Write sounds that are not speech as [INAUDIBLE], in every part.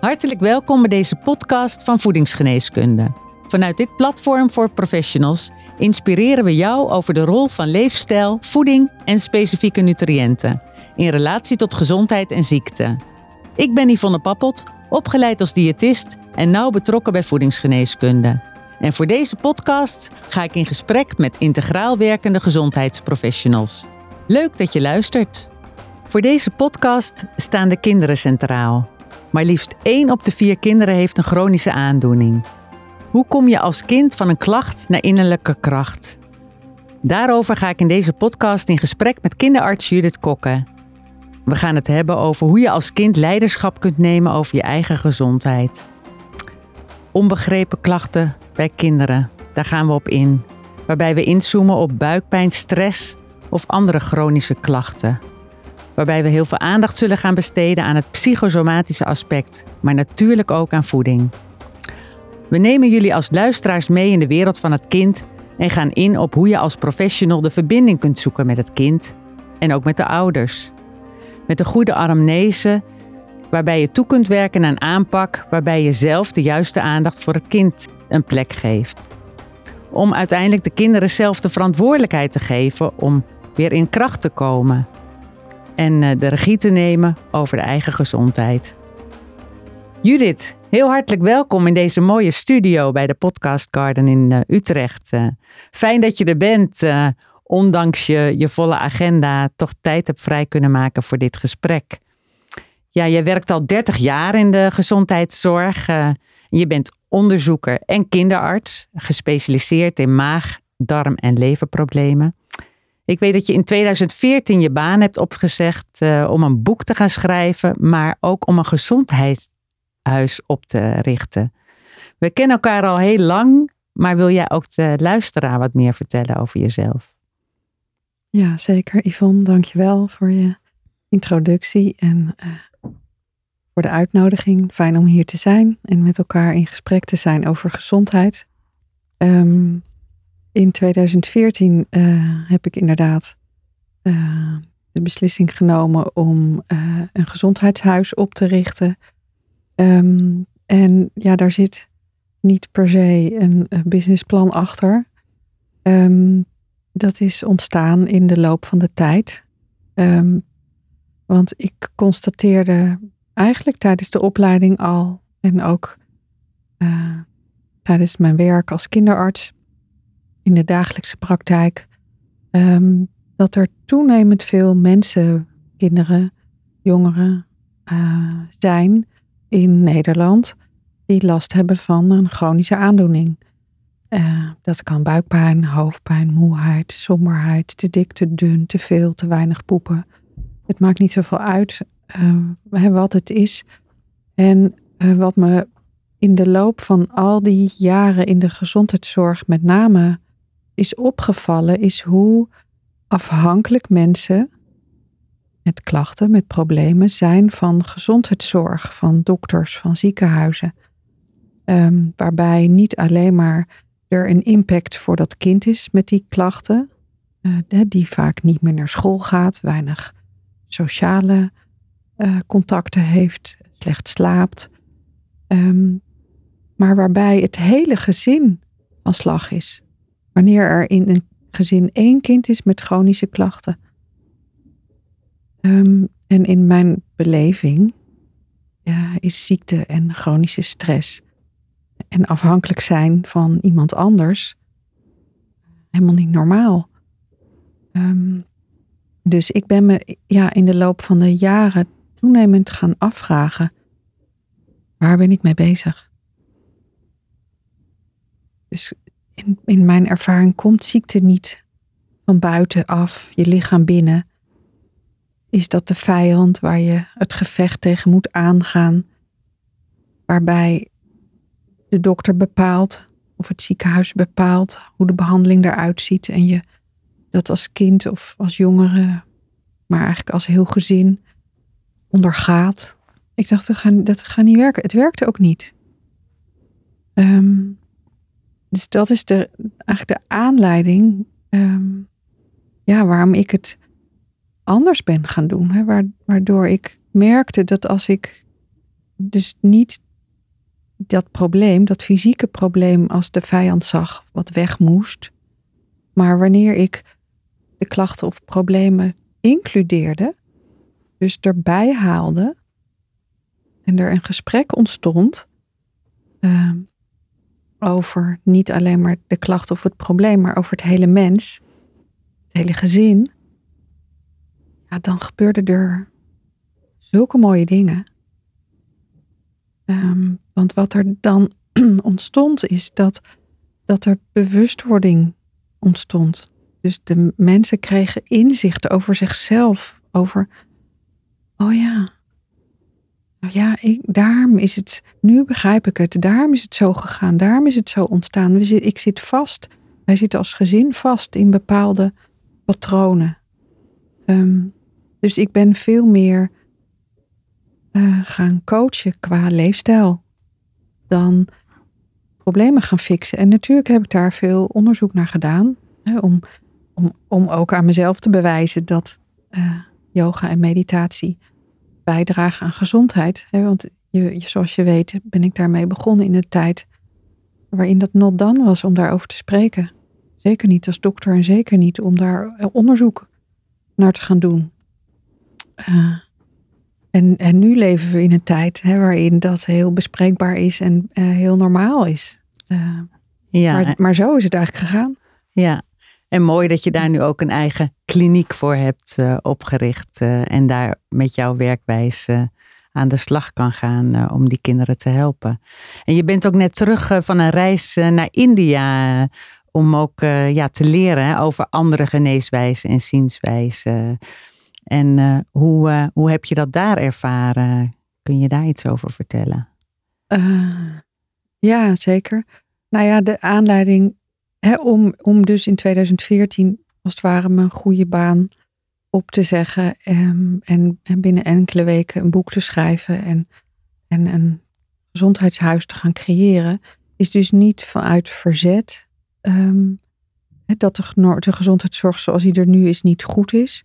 Hartelijk welkom bij deze podcast van Voedingsgeneeskunde. Vanuit dit platform voor professionals inspireren we jou over de rol van leefstijl, voeding en specifieke nutriënten in relatie tot gezondheid en ziekte. Ik ben Yvonne Pappot, opgeleid als diëtist en nauw betrokken bij voedingsgeneeskunde. En voor deze podcast ga ik in gesprek met integraal werkende gezondheidsprofessionals. Leuk dat je luistert. Voor deze podcast staan de kinderen centraal. Maar liefst één op de vier kinderen heeft een chronische aandoening. Hoe kom je als kind van een klacht naar innerlijke kracht? Daarover ga ik in deze podcast in gesprek met kinderarts Judith Kokke. We gaan het hebben over hoe je als kind leiderschap kunt nemen over je eigen gezondheid. Onbegrepen klachten bij kinderen, daar gaan we op in. Waarbij we inzoomen op buikpijn, stress of andere chronische klachten waarbij we heel veel aandacht zullen gaan besteden aan het psychosomatische aspect, maar natuurlijk ook aan voeding. We nemen jullie als luisteraars mee in de wereld van het kind en gaan in op hoe je als professional de verbinding kunt zoeken met het kind en ook met de ouders. Met een goede anamnese, waarbij je toe kunt werken een aanpak waarbij je zelf de juiste aandacht voor het kind een plek geeft. Om uiteindelijk de kinderen zelf de verantwoordelijkheid te geven om weer in kracht te komen en eh, de regie te nemen over de eigen gezondheid. Judith, heel hartelijk welkom in deze mooie studio bij de Podcast Garden in eh, Utrecht. Eh, fijn dat je er bent, ondanks je, je volle agenda, toch tijd hebt vrij kunnen maken voor dit gesprek. Ja, je werkt al 30 jaar in de gezondheidszorg. je bent onderzoeker en kinderarts, gespecialiseerd in maag, darm en leverproblemen. Ik weet dat je in 2014 je baan hebt opgezegd uh, om een boek te gaan schrijven, maar ook om een gezondheidshuis op te richten. We kennen elkaar al heel lang, maar wil jij ook de luisteraar wat meer vertellen over jezelf? Ja, zeker. Yvonne, dankjewel voor je introductie en uh, voor de uitnodiging. Fijn om hier te zijn en met elkaar in gesprek te zijn over gezondheid. Um, in 2014 uh, eh, heb ik inderdaad uh, de beslissing genomen om uh, een gezondheidshuis op te richten. Um, en ja, daar zit niet per se een, businessplan achter. Um, dat is ontstaan in de loop van de tijd. Um, want ik constateerde eigenlijk tijdens de opleiding al en ook tijdens mijn werk als kinderarts in de dagelijkse praktijk, ehm, dat er toenemend veel mensen, kinderen, jongeren uh, zijn in Nederland die last hebben van een chronische aandoening. Uh, dat kan buikpijn, hoofdpijn, moeheid, somberheid, te dik, te dun, te veel, te weinig poepen. Het maakt niet zoveel uit uh, wat het is. En wat me in de loop van al die jaren in de gezondheidszorg met name is opgevallen, is hoe afhankelijk mensen met klachten, met problemen zijn van gezondheidszorg, van dokters, van ziekenhuizen. Ehm, waarbij niet alleen maar er een impact voor dat kind is met die klachten, uh, die vaak niet meer naar school gaat, weinig sociale uh, contacten heeft, slecht slaapt. Um, maar waarbij het hele gezin van slag is wanneer er in een gezin één kind is met chronische klachten. Um, en in mijn beleving ja, is ziekte en chronische stress en afhankelijk zijn van iemand anders helemaal niet normaal. Um, dus ik ben me ja, in de loop van de jaren toenemend gaan afvragen: waar ben ik mee bezig? Dus in, mijn ervaring komt ziekte niet van buitenaf, je lichaam binnen. Is dat de vijand waar je het gevecht tegen moet aangaan? Waarbij de dokter bepaalt of het ziekenhuis bepaalt hoe de behandeling eruit ziet en je dat als kind of als jongere, maar eigenlijk als heel gezin ondergaat. Ik dacht, dat gaat, dat gaat niet werken. Het werkte ook niet. Um, dus dat is de, eigenlijk de aanleiding ehm, ja, waarom ik het anders ben gaan doen. Hè? Waardoor ik merkte dat als ik dus niet dat probleem, dat fysieke probleem als de vijand zag wat weg moest. Maar wanneer ik de klachten of problemen includeerde, dus erbij haalde en er een gesprek ontstond uh, over niet alleen maar de klacht of het probleem, maar over het hele mens, het hele gezin, ja, dan gebeurden er zulke mooie dingen. Um, want wat er dan [CLEARS THROAT] ontstond is dat, dat er bewustwording ontstond. Dus de mensen kregen inzicht over zichzelf, over, oh ja, ja, ik, daarom is het, nu begrijp ik het, daarom is het zo gegaan, daarom is het zo ontstaan. We zit, ik zit vast, wij zitten als gezin vast in bepaalde patronen. Ehm, dus ik ben veel meer uh, gaan coachen qua leefstijl dan problemen gaan fixen. En natuurlijk heb ik daar veel onderzoek naar gedaan. Hè, om, om, om ook aan mezelf te bewijzen dat uh, yoga en meditatie bijdragen aan gezondheid. Hè, want je, zoals je weet ben ik daarmee begonnen in een tijd waarin dat not dan was om daarover te spreken. Zeker niet als dokter en zeker niet om daar onderzoek naar te gaan doen. Uh, en, en nu leven we in een tijd hè, waarin dat heel bespreekbaar is en uh, heel normaal is. Uh, ja, maar, maar zo is het eigenlijk gegaan. Ja, en mooi dat je daar nu ook een eigen kliniek voor hebt uh, opgericht. en daar met jouw werkwijze aan de slag kan gaan om die kinderen te helpen. En je bent ook net terug van een reis naar India om ook ja, te leren over andere geneeswijzen en zienswijzen. En hoe, hoe heb je dat daar ervaren? Kun je daar iets over vertellen? Ja, zeker. Nou ja, de aanleiding om, om dus in 2014 als het ware mijn goede baan op te zeggen um, en, en, binnen enkele weken een boek te schrijven en, en een gezondheidshuis te gaan creëren, is dus niet vanuit verzet um, dat de, de gezondheidszorg zoals die er nu is niet goed is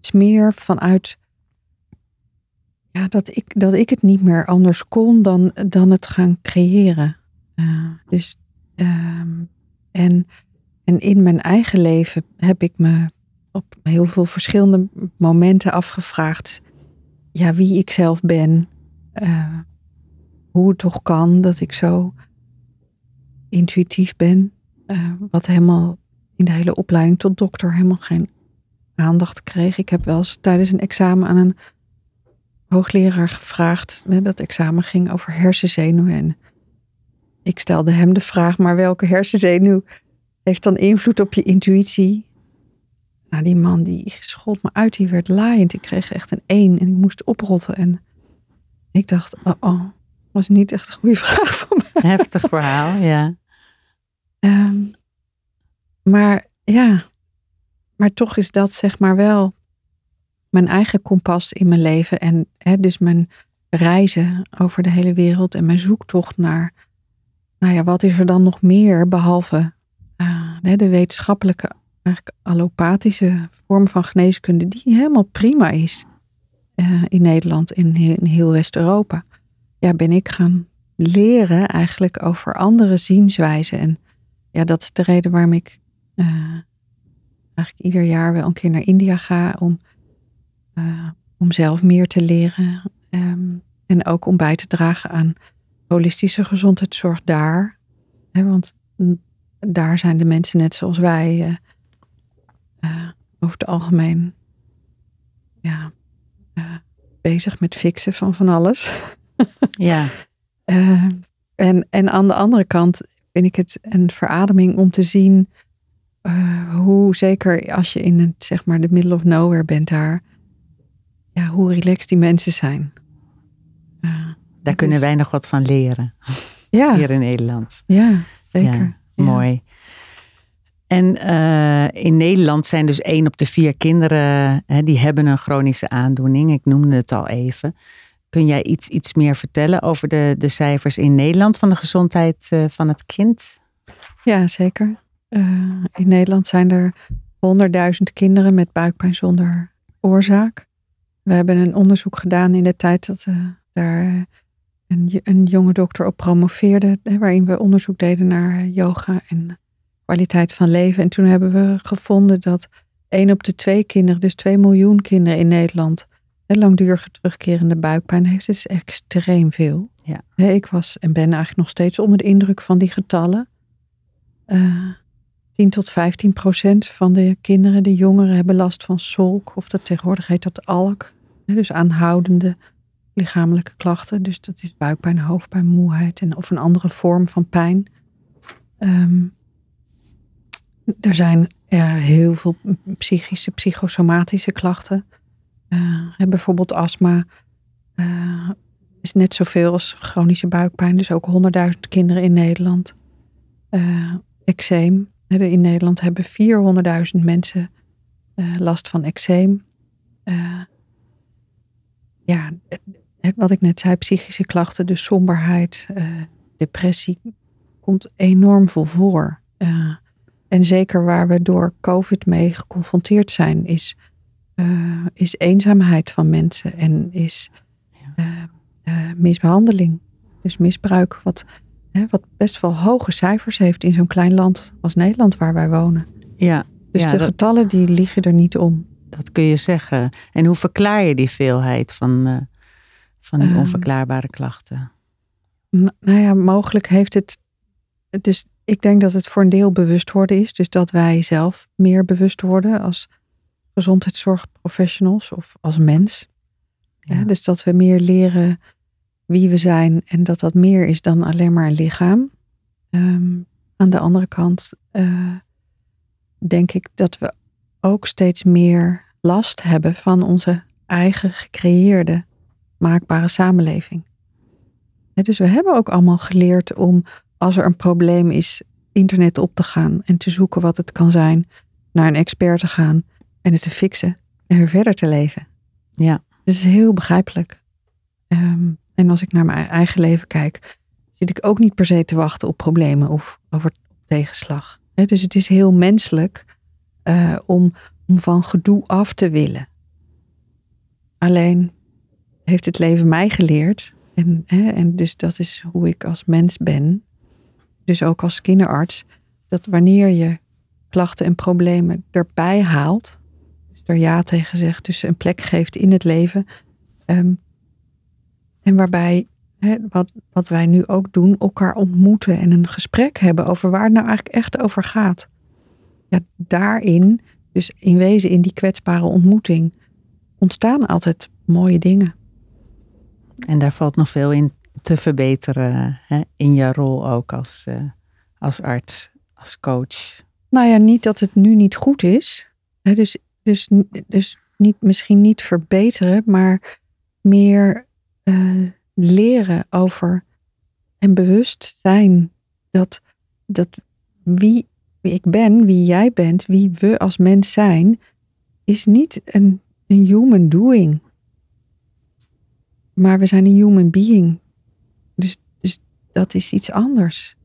is meer vanuit ja, dat, ik, dat ik het niet meer anders kon dan, dan het gaan creëren. Uh, dus, ehm, en, in mijn eigen leven heb ik me op heel veel verschillende momenten afgevraagd ja, wie ik zelf ben. Uh, hoe het toch kan dat ik zo intuïtief ben. Uh, wat helemaal in de hele opleiding tot dokter helemaal geen aandacht kreeg. Ik heb wel eens tijdens een examen aan een hoogleraar gevraagd. Dat examen ging over hersenzenuwen. En ik stelde hem de vraag, maar welke hersenzenuw heeft dan invloed op je intuïtie? Nou, die man die schold me uit, die werd laaiend. Ik kreeg echt een één en ik moest oprotten. En ik dacht, oh, oh was niet echt een goede [LAUGHS] vraag voor me. Heftig verhaal, ja. Um, maar ja, maar toch is dat zeg maar wel mijn eigen kompas in mijn leven. En hè, dus mijn reizen over de hele wereld en mijn zoektocht naar, nou ja, wat is er dan nog meer behalve uh, de wetenschappelijke, eigenlijk allopathische vorm van geneeskunde, die helemaal prima is uh, in Nederland en in, heel West-Europa. Ja, ben ik gaan leren eigenlijk over andere zienswijzen. En ja, dat is de reden waarom ik uh, eigenlijk ieder jaar wel een keer naar India ga om, om zelf meer te leren. Um, en ook om bij te dragen aan holistische gezondheidszorg daar. Hè, want daar zijn de mensen net zoals wij uh, uh, over het algemeen ja, bezig met fixen van van alles. [LAUGHS] ja. en, en aan de andere kant vind ik het een verademing om te zien hoe zeker als je in het, zeg maar, de middle of nowhere bent daar, ja, hoe relaxed die mensen zijn. Daar kunnen wij nog wat van leren. Ja. Hier in Nederland. Ja, zeker. Ja, mooi. En uh, in Nederland zijn dus één op de vier kinderen hè, die hebben een chronische aandoening. Ik noemde het al even. Kun jij iets, iets meer vertellen over de, de cijfers in Nederland van de gezondheid uh, van het kind? Ja, zeker. Uh, in Nederland zijn er 100.000 kinderen met buikpijn zonder oorzaak. We hebben een onderzoek gedaan in de tijd dat uh, daar een, een jonge dokter op promoveerde, waarin we onderzoek deden naar yoga en kwaliteit van leven. En toen hebben we gevonden dat één op de twee kinderen, dus 2 miljoen kinderen in Nederland, langdurige terugkerende buikpijn heeft. Het is extreem veel. Ja. Ik was en ben eigenlijk nog steeds onder de indruk van die getallen. Uh, eh, 10 tot 15 procent van de kinderen, de jongeren, hebben last van solk. Of dat tegenwoordig heet dat alk. Dus aanhoudende lichamelijke klachten. Dus dat is buikpijn, hoofdpijn, moeheid en, of een andere vorm van pijn. Ehm, er zijn heel veel psychische, psychosomatische klachten. Uh, bijvoorbeeld astma uh, is net zoveel als chronische buikpijn. Dus ook 100.000 kinderen in Nederland. Uh, eczeem. In Nederland hebben 400.000 mensen last van eczeem. ja, wat ik net zei, psychische klachten, dus somberheid, depressie, komt enorm veel voor. en zeker waar we door COVID mee geconfronteerd zijn, is uh, is eenzaamheid van mensen en is misbehandeling. Dus misbruik, wat, hè, wat best wel hoge cijfers heeft in zo'n klein land als Nederland waar wij wonen. Ja. Dus ja, de getallen die liegen er niet om. Dat kun je zeggen. En hoe verklaar je die veelheid van, van die ehm. onverklaarbare klachten? Nou ja, mogelijk heeft het. Dus ik denk dat het voor een deel bewust worden is. Dus dat wij zelf meer bewust worden als gezondheidszorgprofessionals of als mens. Ja. dus dat we meer leren wie we zijn en dat dat meer is dan alleen maar een lichaam. Ehm, aan de andere kant uh, denk ik dat we ook steeds meer last hebben van onze eigen gecreëerde maakbare samenleving. dus we hebben ook allemaal geleerd om als er een probleem is, internet op te gaan en te zoeken wat het kan zijn, naar een expert te gaan en het te fixen en weer verder te leven. Ja. Dat is heel begrijpelijk. Ehm, en als ik naar mijn eigen leven kijk, zit ik ook niet per se te wachten op problemen of over tegenslag. dus het is heel menselijk uh, om, om van gedoe af te willen. Alleen heeft het leven mij geleerd, en, en dus dat is hoe ik als mens ben, dus ook als kinderarts, dat wanneer je klachten en problemen erbij haalt, er ja tegen zegt, dus een plek geeft in het leven. Ehm, en waarbij, hè, wat, wat wij nu ook doen, elkaar ontmoeten en een gesprek hebben over waar het nou eigenlijk echt over gaat. Ja, daarin, dus in wezen in die kwetsbare ontmoeting, ontstaan altijd mooie dingen. En daar valt nog veel in te verbeteren hè, in jouw rol ook als, uh, als arts, als coach. Nou ja, niet dat het nu niet goed is. Dus dus, dus niet, misschien niet verbeteren, maar meer uh, leren over en bewust zijn dat, dat wie, wie ik ben, wie jij bent, wie we als mens zijn, is niet een, een human doing. Maar we zijn een human being. Dus, dus dat is iets anders.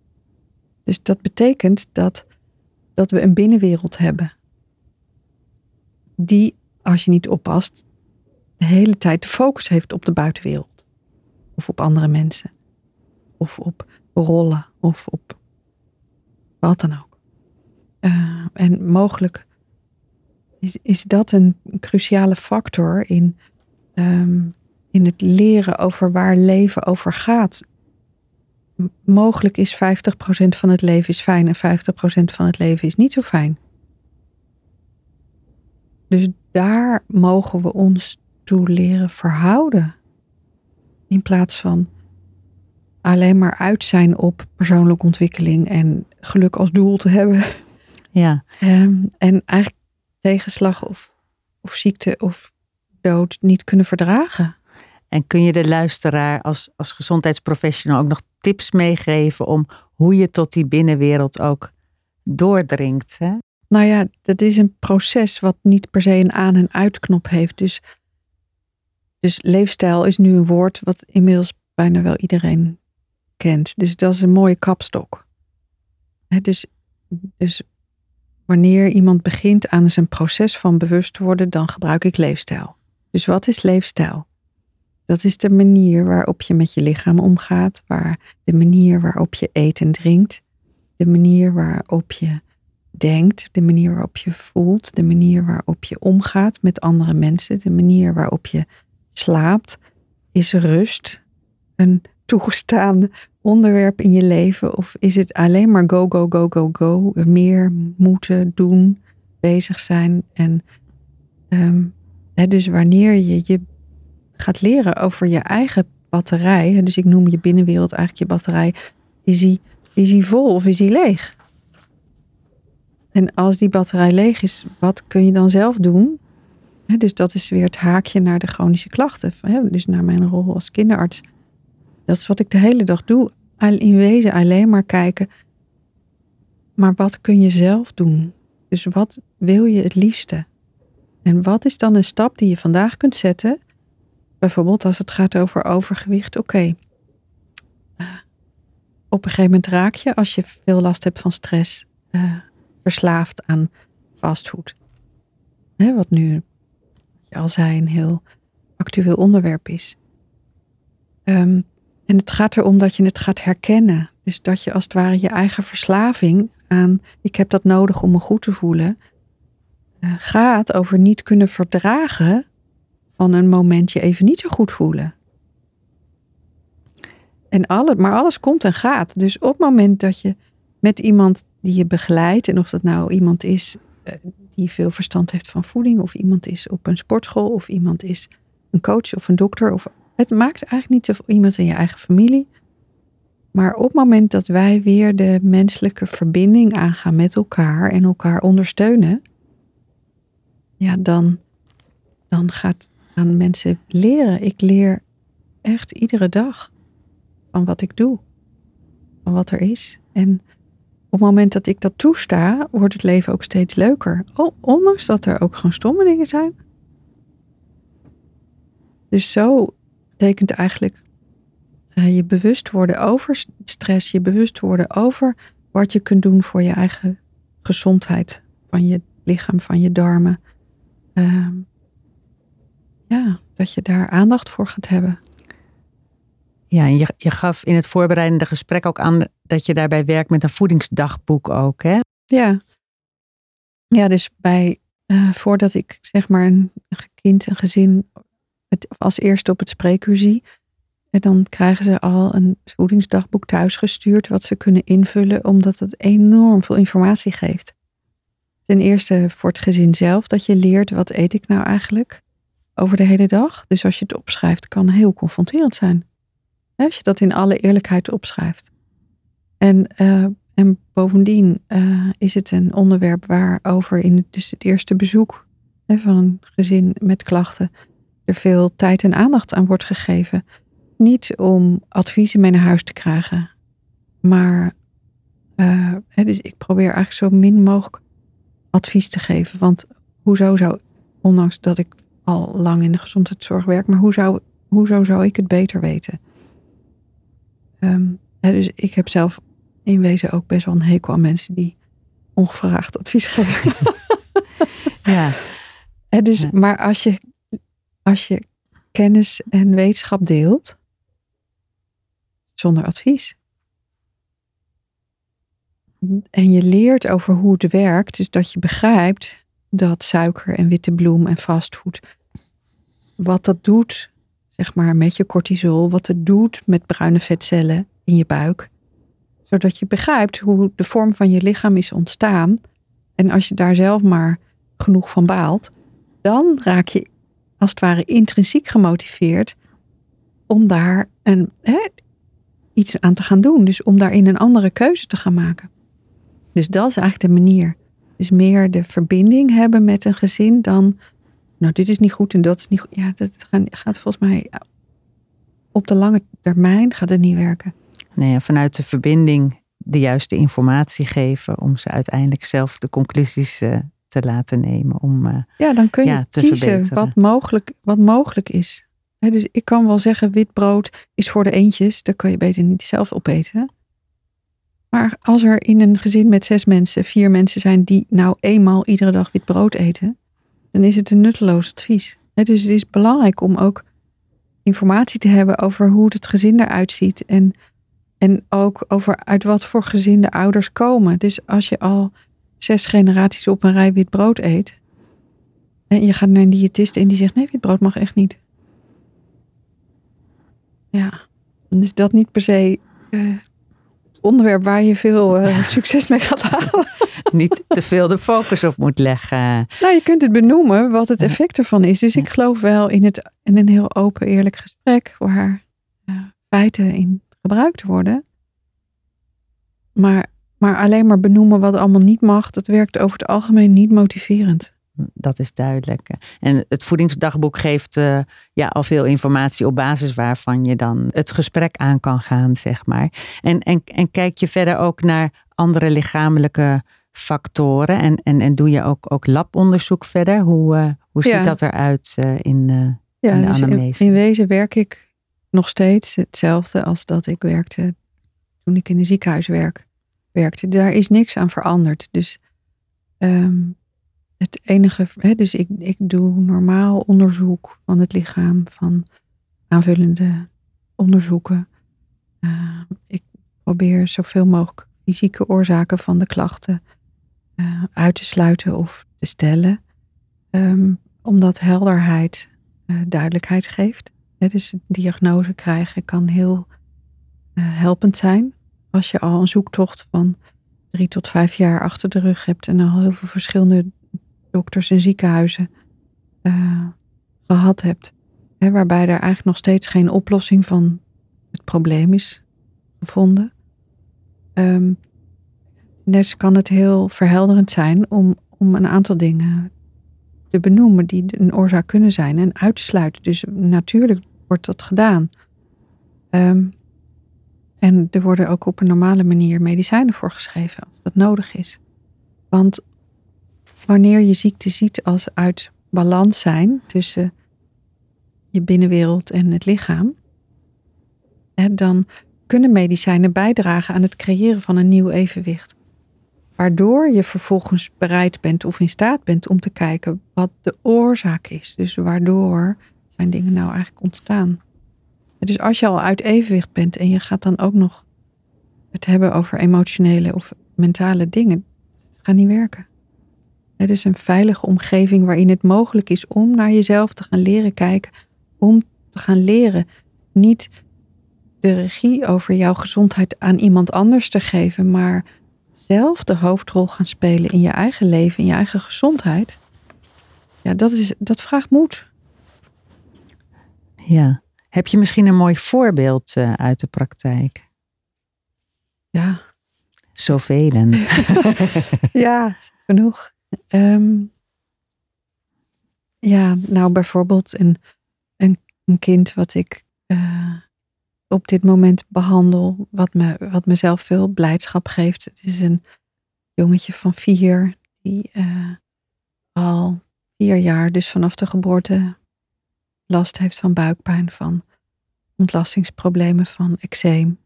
Dus dat betekent dat, dat we een binnenwereld hebben die, als je niet oppast, de hele tijd de focus heeft op de buitenwereld. Of op andere mensen. Of op rollen. Of op wat dan ook. Uh, en mogelijk is, is dat een cruciale factor in, um, in het leren over waar leven over gaat. mogelijk is 50% van het leven is fijn en 50% van het leven is niet zo fijn. Dus daar mogen we ons toe leren verhouden. In plaats van alleen maar uit zijn op persoonlijke ontwikkeling en geluk als doel te hebben. Ja. Um, en eigenlijk tegenslag of, of ziekte of dood niet kunnen verdragen. En kun je de luisteraar als, als gezondheidsprofessional ook nog tips meegeven om hoe je tot die binnenwereld ook doordringt? Hè? Nou ja, dat is een proces wat niet per se een aan- en uitknop heeft. Dus, dus leefstijl is nu een woord wat inmiddels bijna wel iedereen kent. Dus dat is een mooie kapstok. dus, dus wanneer iemand begint aan zijn proces van bewust worden, dan gebruik ik leefstijl. Dus wat is leefstijl? Dat is de manier waarop je met je lichaam omgaat, waar, de manier waarop je eet en drinkt, de manier waarop je denkt, de manier waarop je voelt, de manier waarop je omgaat met andere mensen, de manier waarop je slaapt. Is rust een toegestaan onderwerp in je leven of is het alleen maar go, go, go, go, go, meer moeten doen, bezig zijn en um, dus wanneer je je gaat leren over je eigen batterij, dus ik noem je binnenwereld eigenlijk je batterij, is die, is die vol of is die leeg? En als die batterij leeg is, wat kun je dan zelf doen? dus dat is weer het haakje naar de chronische klachten. dus naar mijn rol als kinderarts. Dat is wat ik de hele dag doe. In wezen alleen maar kijken. Maar wat kun je zelf doen? Dus wat wil je het liefste? En wat is dan een stap die je vandaag kunt zetten? Bijvoorbeeld als het gaat over overgewicht. Oké, op een gegeven moment raak je, als je veel last hebt van stress, uh, verslaafd aan fastfood. Wat nu, je al zei, een heel actueel onderwerp is. Ehm, en het gaat erom dat je het gaat herkennen. Dus dat je als het ware je eigen verslaving aan, ik heb dat nodig om me goed te voelen, uh, gaat over niet kunnen verdragen van een momentje even niet zo goed voelen. En alle, maar alles komt en gaat. Dus op het moment dat je met iemand die je begeleidt, en of dat nou iemand is uh, die veel verstand heeft van voeding, of iemand is op een sportschool, of iemand is een coach of een dokter, of het maakt eigenlijk niet of iemand in je eigen familie. Maar op het moment dat wij weer de menselijke verbinding aangaan met elkaar en elkaar ondersteunen, ja, dan, dan gaat, gaan mensen leren. Ik leer echt iedere dag van wat ik doe, van wat er is. En op het moment dat ik dat toesta, wordt het leven ook steeds leuker. ondanks dat er ook gewoon stomme dingen zijn. Dus zo betekent eigenlijk uh, je bewust worden over stress, je bewust worden over wat je kunt doen voor je eigen gezondheid, van je lichaam, van je darmen, Ehm, ja, dat je daar aandacht voor gaat hebben. Ja, en je, je gaf in het voorbereidende gesprek ook aan dat je daarbij werkt met een voedingsdagboek ook, hè? Ja. Ja, dus bij, uh, voordat ik zeg maar een kind, een gezin het als eerste op het spreekuur zie, en dan krijgen ze al een voedingsdagboek thuisgestuurd wat ze kunnen invullen, omdat het enorm veel informatie geeft. Ten eerste voor het gezin zelf, dat je leert wat eet ik nou eigenlijk over de hele dag. Dus als je het opschrijft, kan heel confronterend zijn. Als je dat in alle eerlijkheid opschrijft. En, uh, en bovendien uh, is het een onderwerp waarover in het, dus het eerste bezoek hè, van een gezin met klachten er veel tijd en aandacht aan wordt gegeven. Niet om adviezen mee naar huis te krijgen, maar hè, dus ik probeer eigenlijk zo min mogelijk advies te geven. Want hoezo zou, ondanks dat ik al lang in de gezondheidszorg werk, maar hoe zou, hoezo zou ik het beter weten? Um, dus ik heb zelf in wezen ook best wel een hekel aan mensen die ongevraagd advies geven. [LAUGHS] ja. dus, Maar als je, als je kennis en wetenschap deelt, zonder advies, en je leert over hoe het werkt, dus dat je begrijpt dat suiker en witte bloem en fastfood, wat dat doet, zeg maar, met je cortisol, wat het doet met bruine vetcellen in je buik, zodat je begrijpt hoe de vorm van je lichaam is ontstaan. En als je daar zelf maar genoeg van baalt, dan raak je als het ware intrinsiek gemotiveerd om daar een, hè, iets aan te gaan doen. Dus om daarin een andere keuze te gaan maken. Dus dat is eigenlijk de manier. Dus meer de verbinding hebben met een gezin dan, nou dit is niet goed en dat is niet goed. Ja, dat gaat volgens mij op de lange termijn gaat het niet werken. Nee, vanuit de verbinding de juiste informatie geven om ze uiteindelijk zelf de conclusies uh, te laten nemen. Om, uh, ja, dan kun je ja, kiezen wat mogelijk, wat mogelijk is. dus ik kan wel zeggen, wit brood is voor de eentjes, daar kan je beter niet zelf opeten. Maar als er in een gezin met zes mensen, vier mensen zijn die nou eenmaal iedere dag wit brood eten, dan is het een nutteloos advies. Dus het is belangrijk om ook informatie te hebben over hoe het gezin eruit ziet. En, en ook over uit wat voor gezin de ouders komen. Dus als je al zes generaties op een rij wit brood eet. En je gaat naar een diëtist en die zegt: nee, wit brood mag echt niet. Ja, dan is dat niet per se uh, onderwerp waar je veel uh, succes mee gaat halen. [LAUGHS] niet te veel de focus op moet leggen. Nou, je kunt het benoemen wat het effect ervan is. Dus ik geloof wel in, het, in een heel open, eerlijk gesprek waar uh, feiten in gebruikt worden. Maar, maar alleen maar benoemen wat allemaal niet mag, dat werkt over het algemeen niet motiverend. Dat is duidelijk. En het voedingsdagboek geeft uh, ja, al veel informatie op basis waarvan je dan het gesprek aan kan gaan, zeg maar. En, en, en kijk je verder ook naar andere lichamelijke factoren en, en, en doe je ook, ook labonderzoek verder? Hoe, uh, hoe ziet dat eruit uh, in, ja, in de dus anamnese? In, in, wezen werk ik nog steeds hetzelfde als dat ik werkte toen ik in een ziekenhuis werk, werkte. Daar is niks aan veranderd. Dus um, het enige, hè, dus ik, ik doe normaal onderzoek van het lichaam, van aanvullende onderzoeken. ik probeer zoveel mogelijk fysieke oorzaken van de klachten uh, uit te sluiten of te stellen. Um, omdat helderheid uh, duidelijkheid geeft. He, dus diagnose krijgen kan heel helpend zijn. Als je al een zoektocht van drie tot vijf jaar achter de rug hebt en al heel veel verschillende dokters en ziekenhuizen gehad hebt. He, waarbij er eigenlijk nog steeds geen oplossing van het probleem is gevonden. Um, dus kan het heel verhelderend zijn om, om een aantal dingen te benoemen die een oorzaak kunnen zijn en uit te sluiten. Dus natuurlijk wordt dat gedaan. Um, en er worden ook op een normale manier medicijnen voor geschreven als dat nodig is. Want wanneer je ziekte ziet als uit balans zijn tussen je binnenwereld en het lichaam, dan kunnen medicijnen bijdragen aan het creëren van een nieuw evenwicht. Waardoor je vervolgens bereid bent of in staat bent om te kijken wat de oorzaak is. Dus waardoor zijn dingen nou eigenlijk ontstaan. Dus als je al uit evenwicht bent en je gaat dan ook nog het hebben over emotionele of mentale dingen, gaat niet werken. Is een veilige omgeving waarin het mogelijk is om naar jezelf te gaan leren kijken, om te gaan leren niet de regie over jouw gezondheid aan iemand anders te geven, maar zelf de hoofdrol gaan spelen in je eigen leven, in je eigen gezondheid. Ja, dat, is, dat vraagt moed. Ja. Heb je misschien een mooi voorbeeld uh, uit de praktijk? Ja. Zoveel. [LAUGHS] ja, genoeg. Um, ja, nou bijvoorbeeld een, een, een kind wat ik uh, op dit moment behandel, wat, me, wat mezelf veel blijdschap geeft. Het is een jongetje van vier, die uh, al vier jaar, dus vanaf de geboorte, last heeft van buikpijn, van ontlastingsproblemen, van eczeem.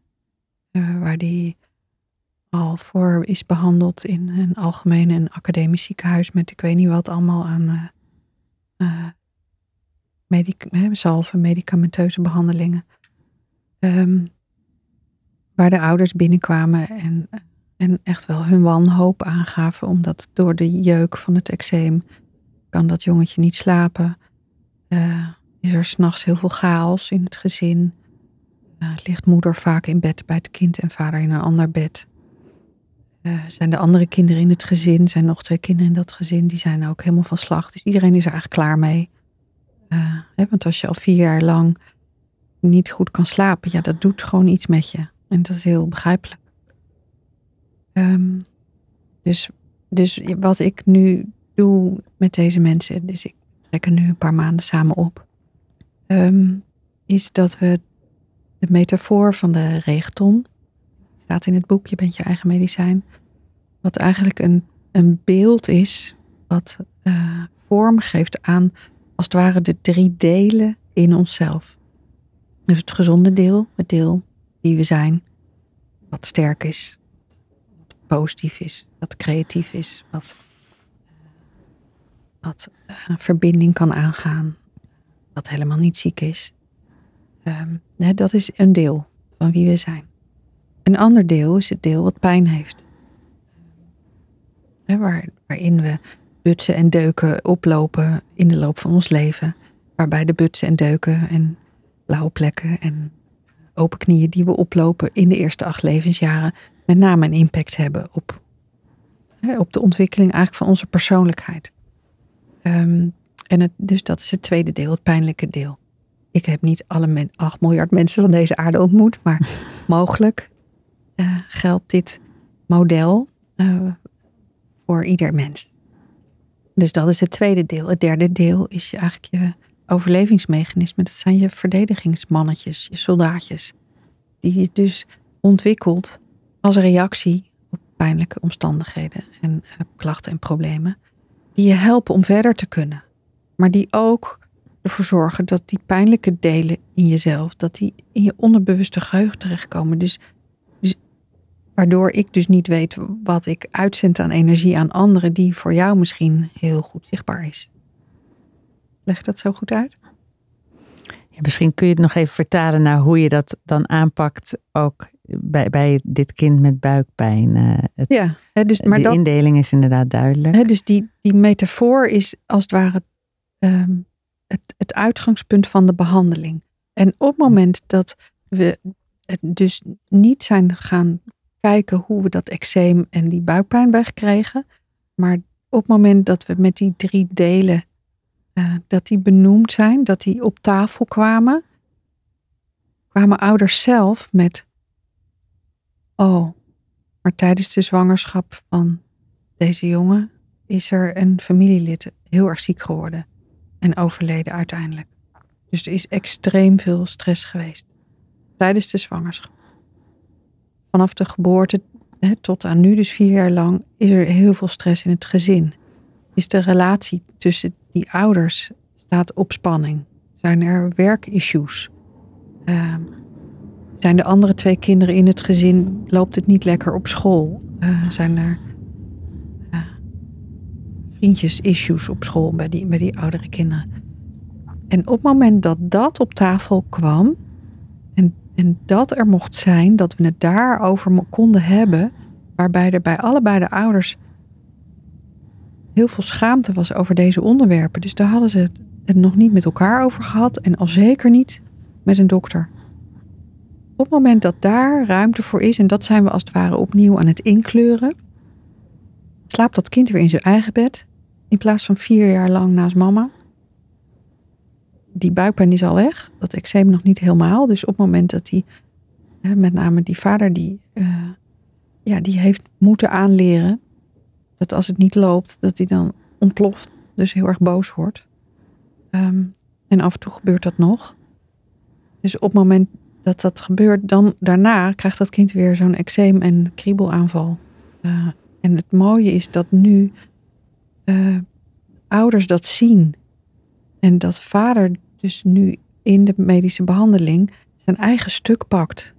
Uh, waar die al voor is behandeld in een algemeen en academisch ziekenhuis met ik weet niet wat allemaal aan uh, medic salven, medicamenteuze behandelingen. Um, waar de ouders binnenkwamen en, en echt wel hun wanhoop aangaven, omdat door de jeuk van het eczeem kan dat jongetje niet slapen. Uh, is er s'nachts heel veel chaos in het gezin. Ligt moeder vaak in bed bij het kind en vader in een ander bed. Uh, zijn de andere kinderen in het gezin, zijn nog twee kinderen in dat gezin, die zijn ook helemaal van slag. Dus iedereen is er eigenlijk klaar mee. Hè, want als je al vier jaar lang niet goed kan slapen, ja, dat doet gewoon iets met je. En dat is heel begrijpelijk. Um, dus, dus wat ik nu doe met deze mensen, dus ik trek er nu een paar maanden samen op, um, is dat we de metafoor van de regenton, staat in het boek, je bent je eigen medicijn, wat eigenlijk een, een beeld is wat uh, vorm geeft aan, als het ware, de drie delen in onszelf. Dus het gezonde deel, het deel die we zijn, wat sterk is, wat positief is, wat creatief is, wat, wat uh, verbinding kan aangaan, wat helemaal niet ziek is. Ehm, dat is een deel van wie we zijn. Een ander deel is het deel wat pijn heeft. Waar, waarin we butsen en deuken oplopen in de loop van ons leven. Waarbij de butsen en deuken en blauwe plekken en open knieën die we oplopen in de eerste acht levensjaren met name een impact hebben op, op de ontwikkeling eigenlijk van onze persoonlijkheid. Ehm, en dus dat is het tweede deel, het pijnlijke deel. Ik heb niet alle men, 8 miljard mensen van deze aarde ontmoet, maar [LAUGHS] mogelijk uh, geldt dit model uh, voor ieder mens. Dus dat is het tweede deel. Het derde deel is eigenlijk je overlevingsmechanisme. Dat zijn je verdedigingsmannetjes, je soldaatjes. Die je dus ontwikkelt als reactie op pijnlijke omstandigheden en uh, klachten en problemen. Die je helpen om verder te kunnen. Maar die ook ervoor zorgen dat die pijnlijke delen in jezelf, dat die in je onderbewuste geheugen terechtkomen. Dus waardoor ik dus niet weet wat ik uitzend aan energie aan anderen, die voor jou misschien heel goed zichtbaar is. Leg dat zo goed uit? Ja, misschien kun je het nog even vertalen naar hoe je dat dan aanpakt, ook bij, bij dit kind met buikpijn. Het, ja, hè, dus, maar de dat, indeling is inderdaad duidelijk. Hè, dus die, die metafoor is als het ware um, het, het uitgangspunt van de behandeling. En op het moment dat we het dus niet zijn gaan kijken hoe we dat eczeem en die buikpijn wegkregen, maar op het moment dat we met die drie delen, uh, dat die benoemd zijn, dat die op tafel kwamen, kwamen ouders zelf met, oh, maar tijdens de zwangerschap van deze jongen is er een familielid heel erg ziek geworden en overleden uiteindelijk. Dus er is extreem veel stress geweest tijdens de zwangerschap. Vanaf de geboorte hè, tot aan nu, dus vier jaar lang, is er heel veel stress in het gezin. Is de relatie tussen die ouders staat op spanning? Zijn er werkissues? Uh, zijn de andere twee kinderen in het gezin, loopt het niet lekker op school? Uh, zijn er vriendjes-issues op school bij die, bij die oudere kinderen. En op het moment dat dat op tafel kwam en, dat er mocht zijn, dat we het daarover konden hebben, waarbij er bij allebei de ouders heel veel schaamte was over deze onderwerpen. Dus daar hadden ze het nog niet met elkaar over gehad en al zeker niet met een dokter. Op het moment dat daar ruimte voor is, en dat zijn we als het ware opnieuw aan het inkleuren, slaapt dat kind weer in zijn eigen bed. In plaats van vier jaar lang naast mama. Die buikpijn is al weg. Dat eczeem nog niet helemaal. Dus op het moment dat hij, met name die vader, die, uh, ja, die heeft moeten aanleren. Dat als het niet loopt, dat hij dan ontploft. Dus heel erg boos wordt. Um, en af en toe gebeurt dat nog. Dus op het moment dat dat gebeurt, dan daarna krijgt dat kind weer zo'n eczeem en kriebelaanval. Uh, en het mooie is dat nu uh, ouders dat zien. En dat vader dus nu in de medische behandeling zijn eigen stuk pakt.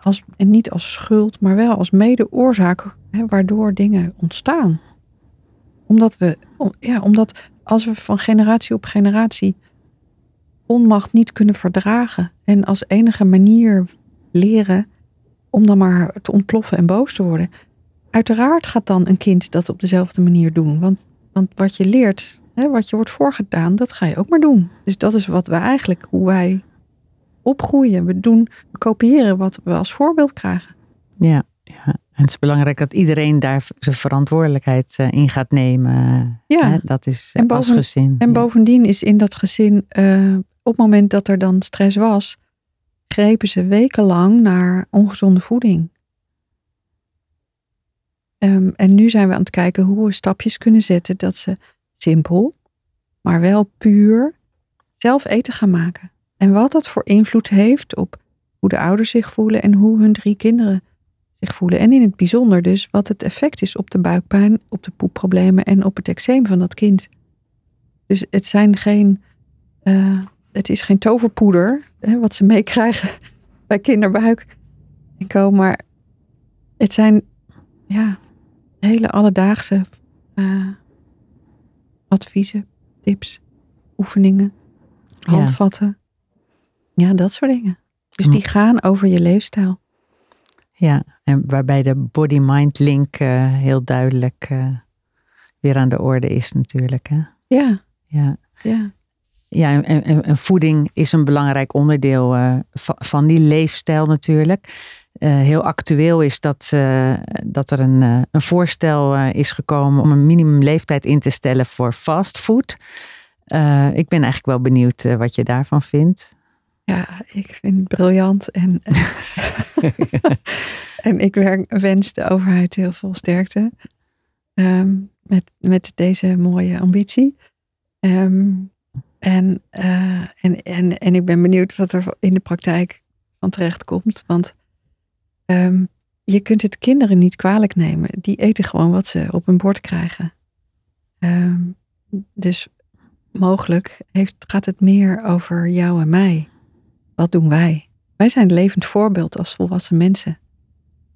als, en niet als schuld, maar wel als mede-oorzaak waardoor dingen ontstaan. Omdat we, ja, omdat als we van generatie op generatie onmacht niet kunnen verdragen en als enige manier leren om dan maar te ontploffen en boos te worden, Uiteraard gaat dan een kind dat op dezelfde manier doen. Want, want wat je leert, hè, wat je wordt voorgedaan, dat ga je ook maar doen. Dus dat is wat we eigenlijk, hoe wij opgroeien. We doen, we kopiëren wat we als voorbeeld krijgen. Ja, ja. en het is belangrijk dat iedereen daar zijn verantwoordelijkheid uh, in gaat nemen. Ja, hè? dat is en boven, als gezin. En bovendien is in dat gezin, uh, op het moment dat er dan stress was, grepen ze wekenlang naar ongezonde voeding. Um, en nu zijn we aan het kijken hoe we stapjes kunnen zetten dat ze simpel, maar wel puur zelf eten gaan maken. En wat dat voor invloed heeft op hoe de ouders zich voelen en hoe hun drie kinderen zich voelen. En in het bijzonder dus wat het effect is op de buikpijn, op de poepproblemen en op het eczeem van dat kind. Dus het zijn geen, uh, het is geen toverpoeder hè, wat ze meekrijgen [LAUGHS] bij kinderbuik en maar het zijn ja, hele alledaagse uh, adviezen, tips, oefeningen. handvatten. Ja, dat soort dingen. Dus die gaan over je leefstijl. Ja, en waarbij de body-mind link uh, heel duidelijk uh, weer aan de orde is natuurlijk. Hè? Ja. Ja. ja. Ja, en, en, en voeding is een belangrijk onderdeel uh, van, van die leefstijl natuurlijk. Heel actueel is dat, dat er een, een voorstel is gekomen om een minimumleeftijd in te stellen voor fastfood. ik ben eigenlijk wel benieuwd wat je daarvan vindt. Ja, ik vind het briljant. En, [LAUGHS] en ik wens de overheid heel veel sterkte ehm, met, met deze mooie ambitie. Ehm, en, uh, en, en, en ik ben benieuwd wat er in de praktijk van terecht komt. Want um, je kunt het kinderen niet kwalijk nemen. Die eten gewoon wat ze op hun bord krijgen. dus mogelijk heeft, gaat het meer over jou en mij. Wat doen wij? Wij zijn levend voorbeeld als volwassen mensen.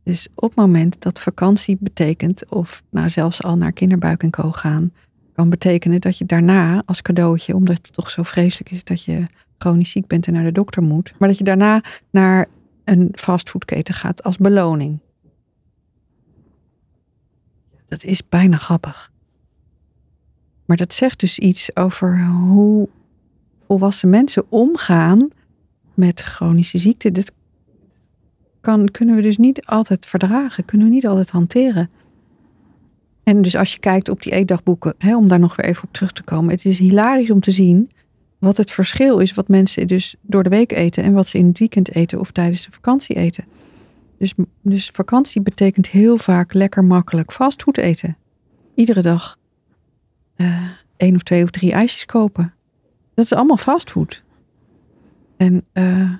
Dus op het moment dat vakantie betekent, of nou zelfs al naar kinderbuik en co gaan, kan betekenen dat je daarna als cadeautje, omdat het toch zo vreselijk is dat je chronisch ziek bent en naar de dokter moet, maar dat je daarna naar een fastfoodketen gaat als beloning. Dat is bijna grappig. Maar dat zegt dus iets over hoe volwassen mensen omgaan met chronische ziekte. Dat kan, kunnen we dus niet altijd verdragen, kunnen we niet altijd hanteren. En dus als je kijkt op die eetdagboeken, hè, om daar nog weer even op terug te komen. Het is hilarisch om te zien wat het verschil is wat mensen dus door de week eten en wat ze in het weekend eten of tijdens de vakantie eten. Dus, dus vakantie betekent heel vaak lekker makkelijk fastfood eten. Iedere dag uh, één of twee of drie ijsjes kopen. Dat is allemaal fastfood en, uh,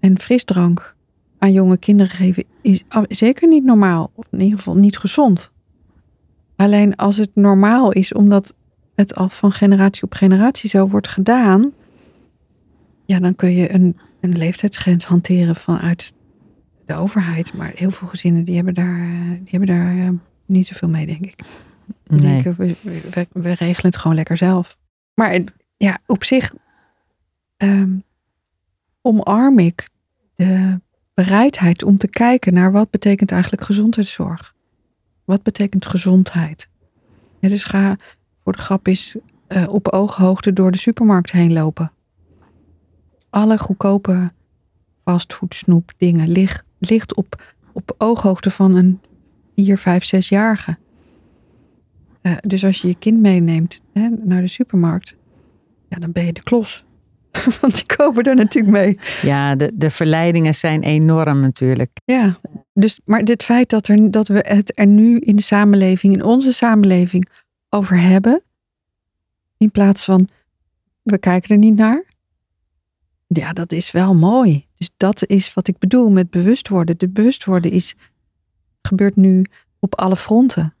en frisdrank aan jonge kinderen geven is zeker niet normaal. Of in ieder geval niet gezond. Alleen als het normaal is, omdat het al van generatie op generatie zo wordt gedaan, ja, dan kun je een, een leeftijdsgrens hanteren vanuit de overheid. Maar heel veel gezinnen die hebben daar, die hebben daar uh, niet zoveel mee, denk ik. Nee. denken, we, we, we, regelen het gewoon lekker zelf. Maar ja, op zich um, omarm ik de bereidheid om te kijken naar wat betekent eigenlijk gezondheidszorg. Wat betekent gezondheid? Ja, dus ga voor de grap is uh, op ooghoogte door de supermarkt heen lopen. Alle goedkope fastfood snoep dingen ligt, ligt op, op ooghoogte van een 4, 5, 6-jarige. Uh, dus als je je kind meeneemt hè, naar de supermarkt, ja, dan ben je de klos. [LAUGHS] Want die kopen er natuurlijk mee. Ja, de, de verleidingen zijn enorm natuurlijk. Ja, dus, maar dit feit dat, er, dat we het er nu in de samenleving, in onze samenleving, over hebben. In plaats van we kijken er niet naar. Ja, dat is wel mooi. Dus dat is wat ik bedoel met bewust worden. De bewust worden is, gebeurt nu op alle fronten.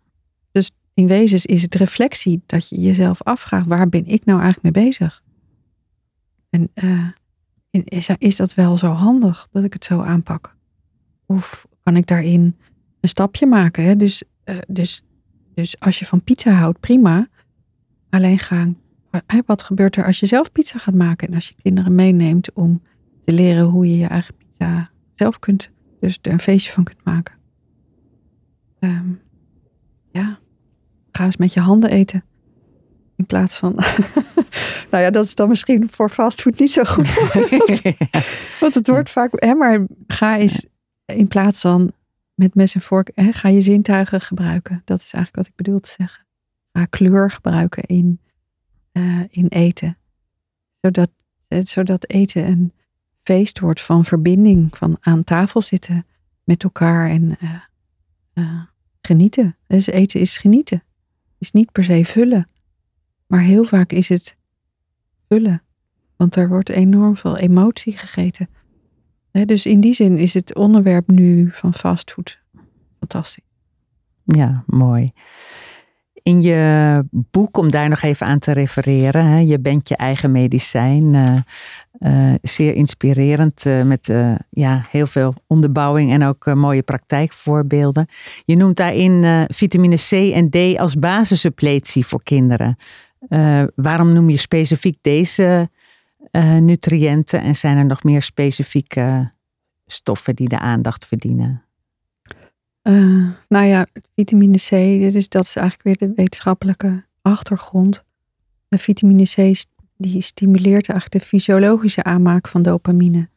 Dus in wezen is het reflectie dat je jezelf afvraagt: waar ben ik nou eigenlijk mee bezig? En uh, is, is dat wel zo handig dat ik het zo aanpak? Of kan ik daarin een stapje maken? Hè? Dus, uh, dus, dus als je van pizza houdt, prima. Alleen gaan, wat gebeurt er als je zelf pizza gaat maken? En als je kinderen meeneemt om te leren hoe je je eigen pizza zelf kunt, dus er een feestje van kunt maken. Um, ja, ga eens met je handen eten. In plaats van. [LAUGHS] nou ja, dat is dan misschien voor fastfood niet zo goed. [LAUGHS] Want het wordt vaak. Hè, maar ga eens in plaats van met mes en vork. Hè, ga je zintuigen gebruiken. Dat is eigenlijk wat ik bedoel te zeggen. Ga kleur gebruiken in, uh, in eten. Zodat, zodat eten een feest wordt van verbinding. Van aan tafel zitten met elkaar en uh, genieten. Dus eten is genieten. Is niet per se vullen. Maar heel vaak is het vullen. Want er wordt enorm veel emotie gegeten. Dus in die zin is het onderwerp nu van fastfood fantastisch. Ja, mooi. In je boek, om daar nog even aan te refereren, hè, je bent je eigen medicijn. Uh, uh, zeer inspirerend, uh, met ja, heel veel onderbouwing en ook mooie praktijkvoorbeelden. Je noemt daarin vitamine C en D als basissuppletie voor kinderen. Waarom noem je specifiek deze uh, nutriënten en zijn er nog meer specifieke stoffen die de aandacht verdienen? Uh, nou ja, vitamine C, dit is, dat is eigenlijk weer de wetenschappelijke achtergrond. De vitamine C die stimuleert eigenlijk de fysiologische aanmaak van dopamine.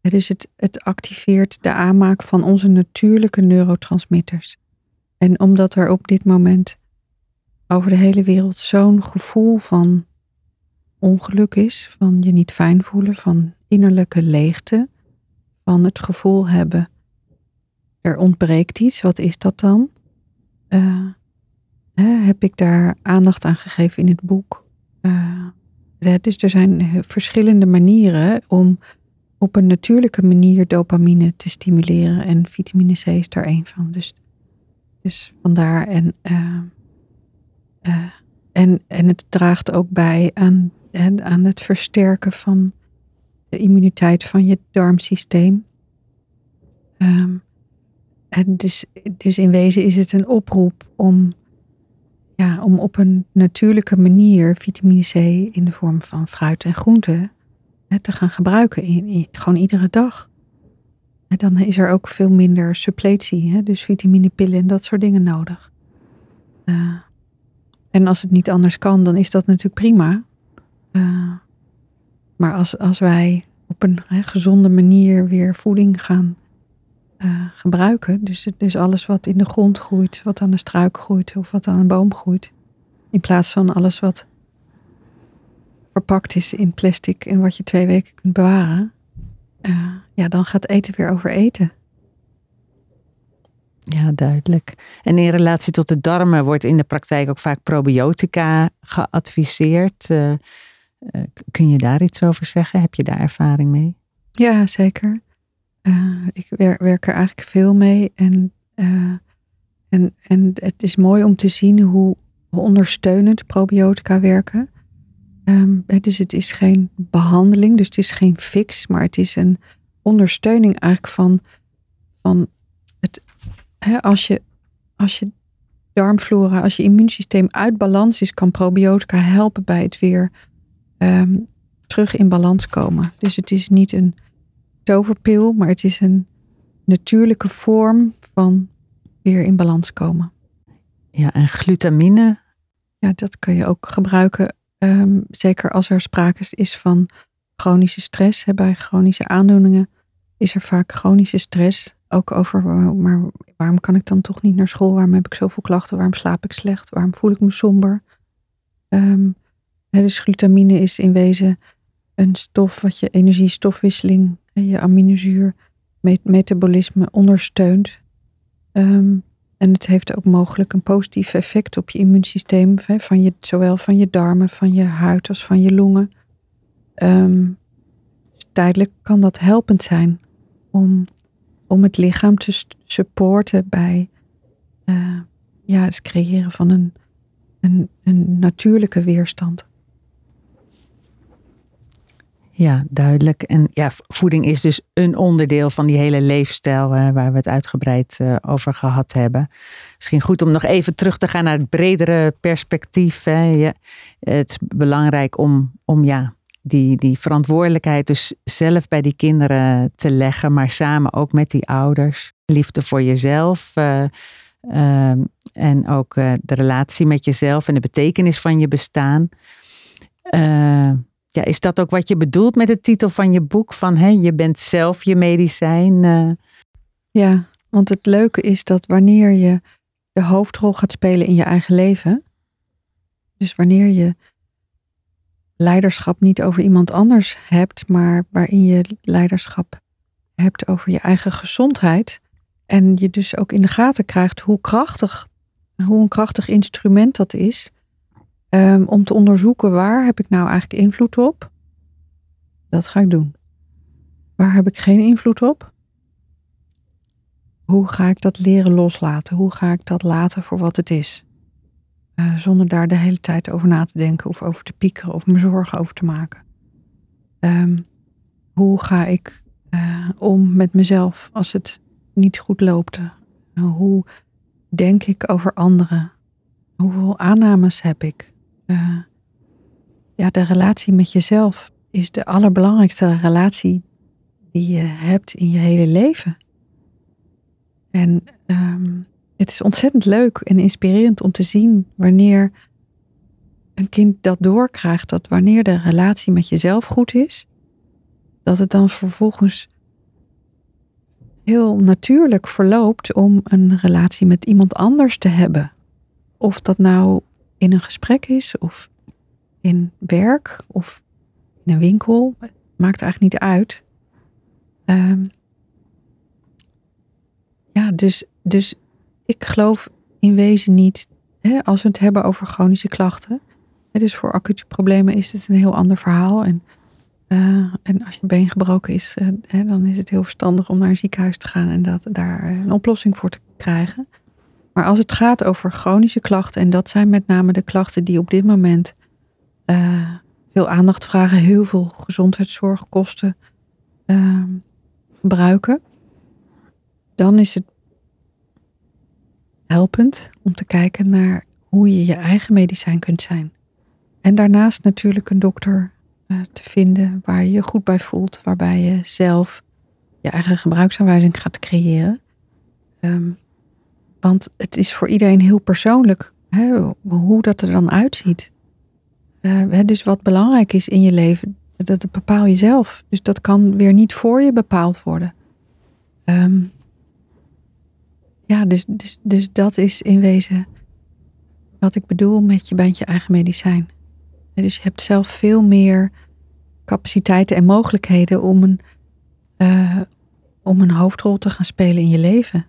Dus het, het activeert de aanmaak van onze natuurlijke neurotransmitters. En omdat er op dit moment over de hele wereld zo'n gevoel van ongeluk is, van je niet fijn voelen, van innerlijke leegte, van het gevoel hebben, er ontbreekt iets, wat is dat dan? Uh, heb ik daar aandacht aan gegeven in het boek. Uh, dus er zijn verschillende manieren om op een natuurlijke manier dopamine te stimuleren. En vitamine C is daar een van. Dus, dus vandaar. En, uh, en, en het draagt ook bij aan, aan het versterken van de immuniteit van je darmsysteem. Um, en dus, dus in wezen is het een oproep om, ja, om op een natuurlijke manier vitamine C in de vorm van fruit en groenten te gaan gebruiken. In, gewoon iedere dag. En dan is er ook veel minder suppletie, hè, dus vitaminepillen en dat soort dingen nodig. Uh, en als het niet anders kan, dan is dat natuurlijk prima. Uh, maar als, als wij op een hè, gezonde manier weer voeding gaan uh, gebruiken, dus, dus alles wat in de grond groeit, wat aan de struik groeit of wat aan een boom groeit, in plaats van alles wat verpakt is in plastic en wat je twee weken kunt bewaren, uh, ja, dan gaat eten weer over eten. Ja, duidelijk. En in relatie tot de darmen wordt in de praktijk ook vaak probiotica geadviseerd. Uh, uh, kun je daar iets over zeggen? Heb je daar ervaring mee? Ja, zeker. ik werk, werk, er eigenlijk veel mee. En, en, en het is mooi om te zien hoe ondersteunend probiotica werken. Um, dus het is geen behandeling, dus het is geen fix, maar het is een ondersteuning eigenlijk van, van het, als, je, als je darmflora, als je immuunsysteem uit balans is, kan probiotica helpen bij het weer um, terug in balans komen. Dus het is niet een toverpil, maar het is een natuurlijke vorm van weer in balans komen. Ja, en glutamine? Ja, dat kun je ook gebruiken Um, zeker als er sprake is van chronische stress. Hè, bij chronische aandoeningen is er vaak chronische stress. Ook over, maar waarom kan ik dan toch niet naar school? Waarom heb ik zoveel klachten? Waarom slaap ik slecht? Waarom voel ik me somber? Um, dus glutamine is in wezen een stof wat je energiestofwisseling, je aminozuur, metabolisme ondersteunt. Um, en het heeft ook mogelijk een positief effect op je immuunsysteem, van je, zowel van je darmen, van je huid als van je longen. Um, tijdelijk kan dat helpend zijn om, om het lichaam te supporten bij uh, ja, het creëren van een, een, een natuurlijke weerstand. Ja, duidelijk. En ja, voeding is dus een onderdeel van die hele leefstijl waar we het uitgebreid uh, over gehad hebben. Misschien goed om nog even terug te gaan naar het bredere perspectief. Hè. Het is belangrijk om, om ja, die, die verantwoordelijkheid dus zelf bij die kinderen te leggen, maar samen ook met die ouders. Liefde voor jezelf. Uh, en ook de relatie met jezelf en de betekenis van je bestaan. Ja, is dat ook wat je bedoelt met de titel van je boek? Van hè, je bent zelf je medicijn. Uh... Ja, want het leuke is dat wanneer je de hoofdrol gaat spelen in je eigen leven. Dus wanneer je leiderschap niet over iemand anders hebt, maar waarin je leiderschap hebt over je eigen gezondheid. En je dus ook in de gaten krijgt hoe krachtig, hoe een krachtig instrument dat is Um, om te onderzoeken waar heb ik nou eigenlijk invloed op. Dat ga ik doen. Waar heb ik geen invloed op? Hoe ga ik dat leren loslaten? Hoe ga ik dat laten voor wat het is? Uh, zonder daar de hele tijd over na te denken of over te piekeren of me zorgen over te maken. Um, hoe ga ik uh, om met mezelf als het niet goed loopt? Uh, hoe denk ik over anderen? Hoeveel aannames heb ik? Uh, ja, de relatie met jezelf is de allerbelangrijkste relatie die je hebt in je hele leven. En ehm, het is ontzettend leuk en inspirerend om te zien wanneer een kind dat doorkrijgt, dat wanneer de relatie met jezelf goed is, dat het dan vervolgens heel natuurlijk verloopt om een relatie met iemand anders te hebben. Of dat nou in een gesprek is, of in werk, of in een winkel. Het maakt eigenlijk niet uit. Um, ja, dus, dus ik geloof in wezen niet, hè, als we het hebben over chronische klachten. Dus voor acute problemen is het een heel ander verhaal. En, uh, en als je been gebroken is, uh, hè, dan is het heel verstandig om naar een ziekenhuis te gaan en dat, daar een oplossing voor te krijgen. Maar als het gaat over chronische klachten, en dat zijn met name de klachten die op dit moment uh, veel aandacht vragen, heel veel gezondheidszorg kosten gebruiken dan is het helpend om te kijken naar hoe je je eigen medicijn kunt zijn. En daarnaast natuurlijk een dokter uh, te vinden waar je je goed bij voelt, waarbij je zelf je eigen gebruiksaanwijzing gaat creëren. Um, want het is voor iedereen heel persoonlijk hoe dat er dan uitziet. Uh, dus wat belangrijk is in je leven, dat, bepaal je zelf. Dus dat kan weer niet voor je bepaald worden. Um, ja, dus, dus, dus dat is in wezen wat ik bedoel met je bent je eigen medicijn. Dus je hebt zelf veel meer capaciteiten en mogelijkheden om een, uh, om een hoofdrol te gaan spelen in je leven.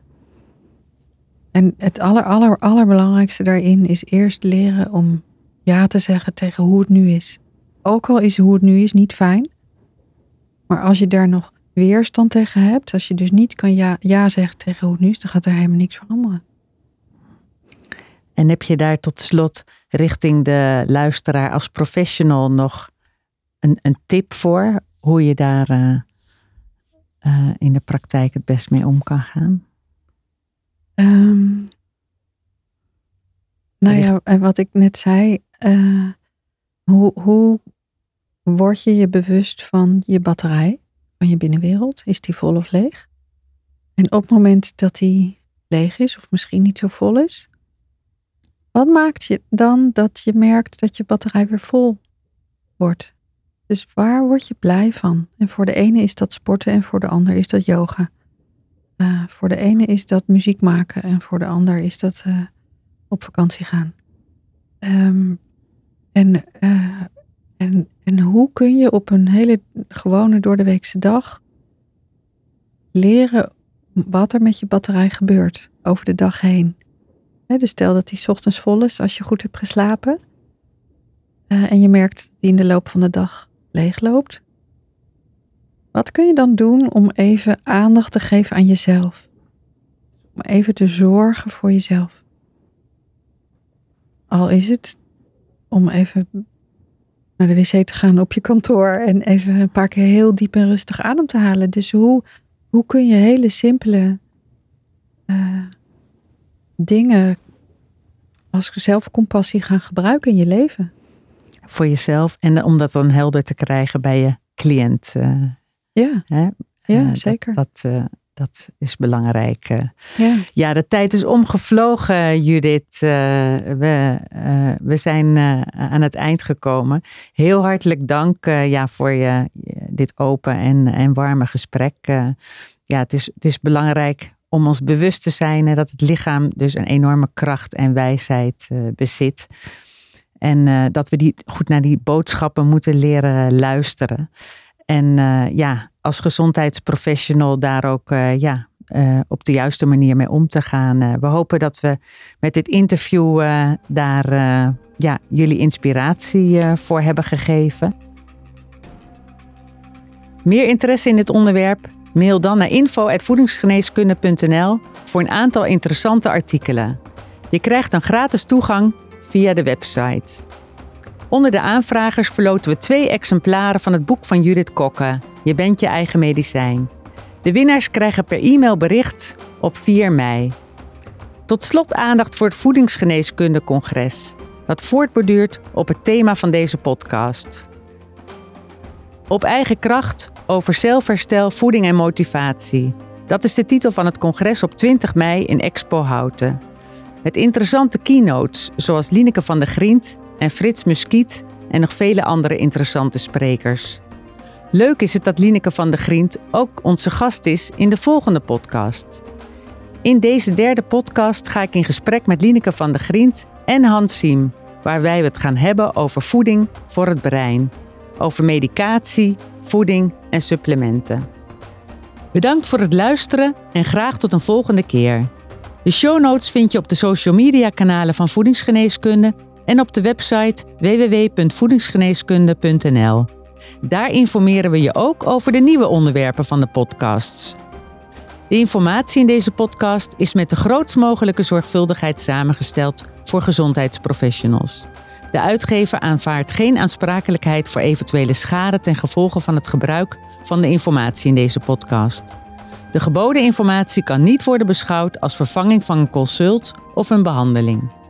En het aller, aller, allerbelangrijkste daarin is eerst leren om ja te zeggen tegen hoe het nu is. Ook al is hoe het nu is niet fijn. Maar als je daar nog weerstand tegen hebt, als je dus niet kan ja, ja zeggen tegen hoe het nu is, dan gaat er helemaal niks veranderen. En heb je daar tot slot richting de luisteraar als professional nog een, een tip voor hoe je daar uh, uh, in de praktijk het best mee om kan gaan? Um, nou ja, wat ik net zei, uh, hoe, hoe word je je bewust van je batterij? van je binnenwereld? Is die vol of leeg? En op het moment dat die leeg is, of misschien niet zo vol is, wat maakt je dan dat je merkt dat je batterij weer vol wordt? Dus waar word je blij van? En voor de ene is dat sporten en voor de ander is dat yoga. Uh, voor de ene is dat muziek maken en voor de ander is dat uh, op vakantie gaan. Um, en uh, en, en hoe kun je op een hele gewone doordeweekse dag leren wat er met je batterij gebeurt over de dag heen? dus stel dat die ochtends vol is als je goed hebt geslapen. En je merkt die in de loop van de dag leegloopt. Wat kun je dan doen om even aandacht te geven aan jezelf? Om even te zorgen voor jezelf. Al is het om even naar de wc te gaan op je kantoor en even een paar keer heel diep en rustig adem te halen. Dus hoe, hoe kun je hele simpele uh, dingen als zelfcompassie gaan gebruiken in je leven? Voor jezelf en om dat dan helder te krijgen bij je cliënt. Uh, ja, hè? ja uh, zeker. Dat, dat dat is belangrijk. Ja. ja, de tijd is omgevlogen, Judith. We, we zijn aan het eind gekomen. Heel hartelijk dank ja, voor je, dit open en, en warme gesprek. ja, het is, het is belangrijk om ons bewust te zijn dat het lichaam dus een enorme kracht en wijsheid bezit. En dat we die, goed naar die boodschappen moeten leren luisteren. En ja, als gezondheidsprofessional daar ook uh, ja, uh, op de juiste manier mee om te gaan. We hopen dat we met dit interview daar ja, jullie inspiratie voor hebben gegeven. Meer interesse in dit onderwerp? Mail dan naar info.voedingsgeneeskunde.nl voor een aantal interessante artikelen. Je krijgt dan gratis toegang via de website. Onder de aanvragers verloten we twee exemplaren van het boek van Judith Kokke, Je bent je eigen medicijn. De winnaars krijgen per e-mail bericht op 4 mei. Tot slot aandacht voor het Voedingsgeneeskundecongres, dat voortborduurt op het thema van deze podcast. Op eigen kracht over zelfherstel, voeding en motivatie. Dat is de titel van het congres op 20 mei in Expo Houten. Met interessante keynotes zoals Lineke van der Grient en Frits Muskiet en nog vele andere interessante sprekers. Leuk is het dat Lineke van der Grient ook onze gast is in de volgende podcast. In deze derde podcast ga ik in gesprek met Lineke van der Grient en Hans Siem, waar wij het gaan hebben over voeding voor het brein, over medicatie, voeding en supplementen. Bedankt voor het luisteren en graag tot een volgende keer. De show notes vind je op de social media kanalen van Voedingsgeneeskunde en op de website www.voedingsgeneeskunde.nl. Daar informeren we je ook over de nieuwe onderwerpen van de podcasts. De informatie in deze podcast is met de grootst mogelijke zorgvuldigheid samengesteld voor gezondheidsprofessionals. De uitgever aanvaardt geen aansprakelijkheid voor eventuele schade ten gevolge van het gebruik van de informatie in deze podcast. De geboden informatie kan niet worden beschouwd als vervanging van een consult of een behandeling.